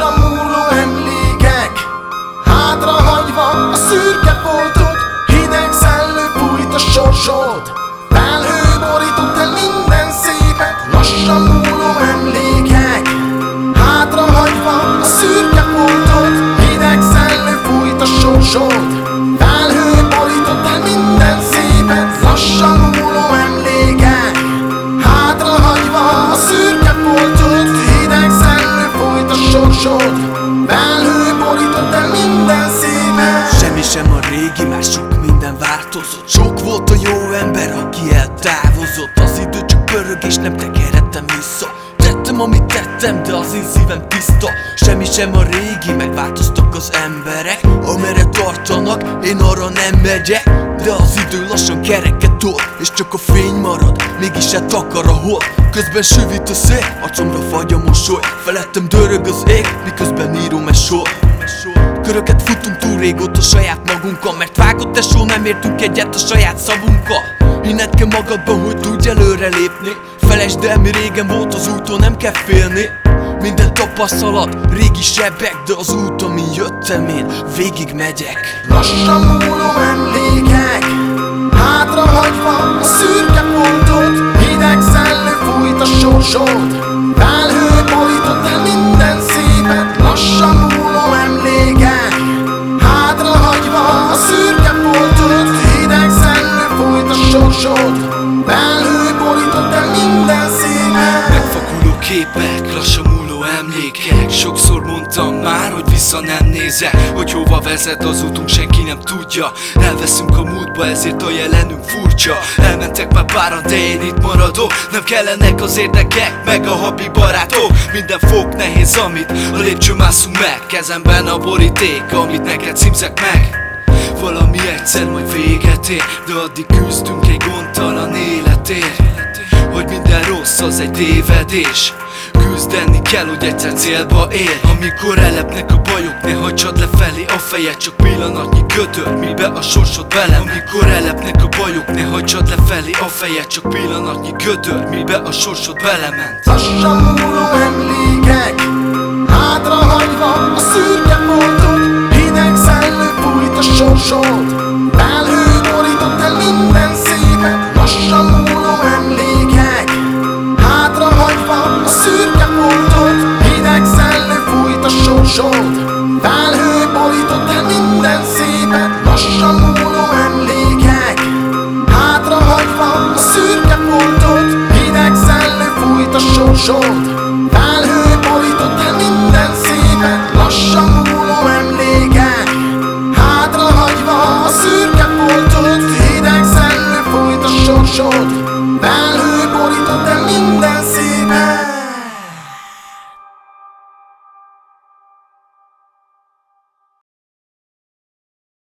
a múló emlékek. Hátrahagyva a szürke foltot Hideg szellő fújt a sorsod. Felhő borított el minden szépet Lassan múló emlékek. Hátrahagyva a szürke sorsod Felhő borított el minden szépet Semmi sem a régi, már sok minden változott. Sok volt a jó ember, aki eltávozott. Az idő csak pörög és nem tekerhetem vissza. Tettem, amit tettem, de az én szívem tiszta. Semmi sem a régi, megváltoztak az emberek. Amerre tartanak, én arra nem megyek. De az idő lassan kereket tol És csak a fény marad, mégis eltakar a hold Közben süvít a szél, arcomra fagy a mosoly. Felettem dörög az ég, miközben írom egy sor. Köröket futunk túl régóta saját magunkkal Mert vágott tesó nem értünk egyet a saját szavunkkal. Hinned kell magadban, hogy tudj előre lépni. Felesd el, mi régen volt az úton, nem kell félni. Minden tapasztalat, régi sebek De az út, amin jöttem én, végig megyek. Lassan múló emlékek sorsod Felhő borított el minden szépet Megfakuló képek, lassan múló emlékek. Sokszor mondtam már, hogy vissza nem nézek. Hogy hova vezet az útunk, senki nem tudja. Elveszünk a múltba, ezért a jelenünk furcsa. Elmentek már páran, de én itt maradok. Nem kellenek az érdekek, meg a habi barátok. Minden fog nehéz, amit a lépcső mászunk meg. Kezemben a boríték, amit neked címzek meg valami egyszer majd véget ér De addig küzdünk egy gondtalan életért. Hogy minden rossz az egy tévedés. Küzdeni kell, hogy egyszer célba ér. Amikor elepnek a bajok, ne hagyd lefelé a fejed. Csak pillanatnyi gödör, mibe a sorsod velem Amikor elepnek a bajok, ne hagyd lefelé a fejed. Csak pillanatnyi gödör, mibe a sorsod belement. Lassan múló emlékek szépet